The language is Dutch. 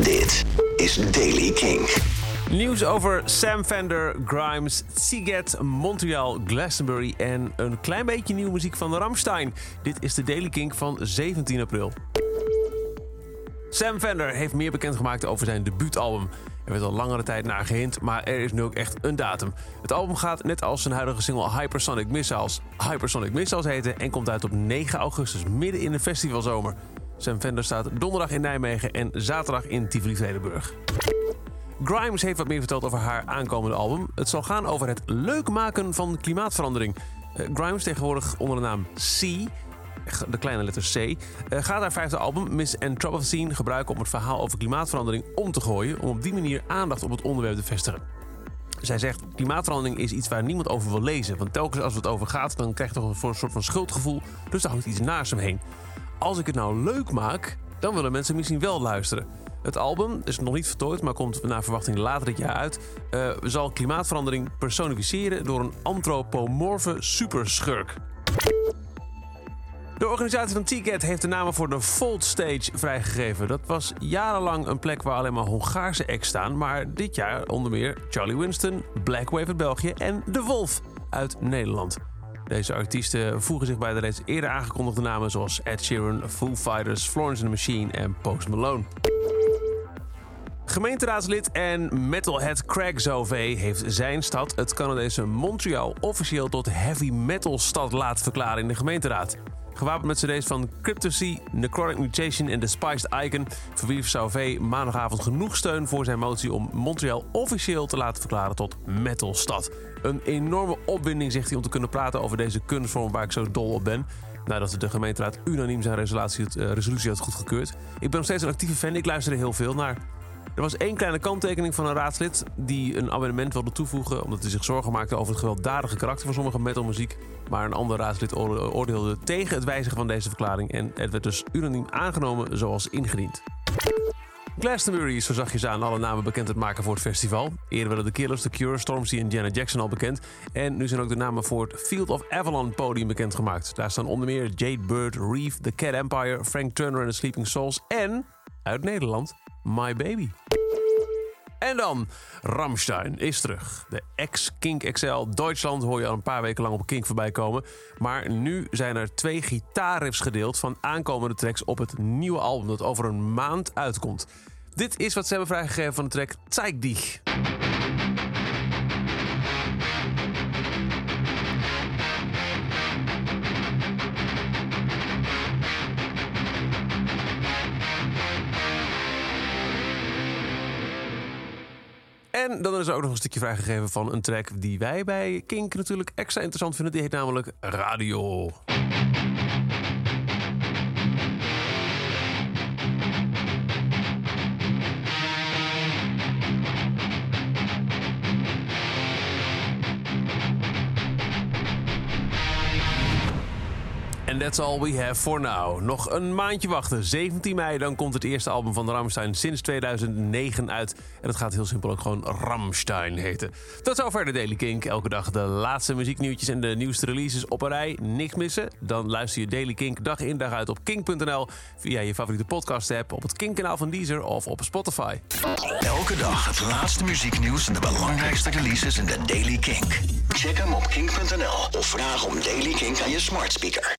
Dit is Daily King. Nieuws over Sam Fender, Grimes, Siget, Montreal, Glastonbury en een klein beetje nieuwe muziek van Ramstein. Dit is de Daily King van 17 april. Sam Fender heeft meer bekendgemaakt over zijn debuutalbum. Er werd al langere tijd naar gehind, maar er is nu ook echt een datum. Het album gaat net als zijn huidige single Hypersonic Missiles Hypersonic Missiles heten en komt uit op 9 augustus, midden in de festivalzomer. Sam Fender staat donderdag in Nijmegen en zaterdag in Tivoli-Vredenburg. Grimes heeft wat meer verteld over haar aankomende album. Het zal gaan over het leuk maken van klimaatverandering. Uh, Grimes, tegenwoordig onder de naam C, de kleine letter C, uh, gaat haar vijfde album Miss Anthropocene gebruiken om het verhaal over klimaatverandering om te gooien, om op die manier aandacht op het onderwerp te vestigen. Zij zegt, klimaatverandering is iets waar niemand over wil lezen. Want telkens als het over gaat, dan krijg je toch een soort van schuldgevoel. Dus daar hangt iets naast hem heen. Als ik het nou leuk maak, dan willen mensen misschien wel luisteren. Het album is nog niet vertooid, maar komt naar verwachting later dit jaar uit. Uh, zal klimaatverandering personificeren door een antropomorfe superschurk. De organisatie van Ticket heeft de namen voor de Fold Stage vrijgegeven. Dat was jarenlang een plek waar alleen maar Hongaarse acts staan. Maar dit jaar onder meer Charlie Winston, Black Wave uit België en De Wolf uit Nederland. Deze artiesten voegen zich bij de reeds eerder aangekondigde namen zoals Ed Sheeran, Foo Fighters, Florence and the Machine en Post Malone. Gemeenteraadslid en metalhead Craig Zové heeft zijn stad, het Canadese Montreal, officieel tot heavy metal stad laten verklaren in de gemeenteraad. Gewapend met cd's van Cryptopsy, Necrotic Mutation en The Spiced Icon verwierf Sauvé maandagavond genoeg steun voor zijn motie om Montreal officieel te laten verklaren tot metalstad. Een enorme opwinding, zegt hij, om te kunnen praten over deze kunstvorm waar ik zo dol op ben. Nadat de gemeenteraad unaniem zijn resolutie, resolutie had goedgekeurd. Ik ben nog steeds een actieve fan, ik luister er heel veel naar. Er was één kleine kanttekening van een raadslid die een abonnement wilde toevoegen omdat hij zich zorgen maakte over het gewelddadige karakter van sommige metalmuziek. Maar een ander raadslid oordeelde tegen het wijzigen van deze verklaring en het werd dus unaniem aangenomen zoals ingediend. Glastonbury is zo zachtjes aan alle namen bekend het maken voor het festival. Eerder werden de Killers, The Cure, Stormzy en Janet Jackson al bekend. En nu zijn ook de namen voor het Field of Avalon podium bekendgemaakt. Daar staan onder meer Jade Bird, Reef, The Cat Empire, Frank Turner en The Sleeping Souls en, uit Nederland, My Baby. En dan, Ramstein is terug. De ex-Kink XL Duitsland hoor je al een paar weken lang op Kink voorbij komen. Maar nu zijn er twee gitaarriffs gedeeld van aankomende tracks op het nieuwe album dat over een maand uitkomt. Dit is wat ze hebben vrijgegeven van de track Zeig dich. En dan is er ook nog een stukje vrijgegeven van een track die wij bij Kink natuurlijk extra interessant vinden. Die heet namelijk Radio. En that's all we have for now. Nog een maandje wachten. 17 mei, dan komt het eerste album van Ramstein sinds 2009 uit. En het gaat heel simpel ook gewoon Ramstein heten. Tot zover de Daily Kink. Elke dag de laatste muzieknieuwtjes en de nieuwste releases op een rij. Niks missen? Dan luister je Daily Kink dag in dag uit op kink.nl. Via je favoriete podcast app, op het Kink-kanaal van Deezer of op Spotify. Elke dag het laatste muzieknieuws en de belangrijkste releases in de Daily Kink. Check hem op kink.nl of vraag om Daily Kink aan je smart speaker.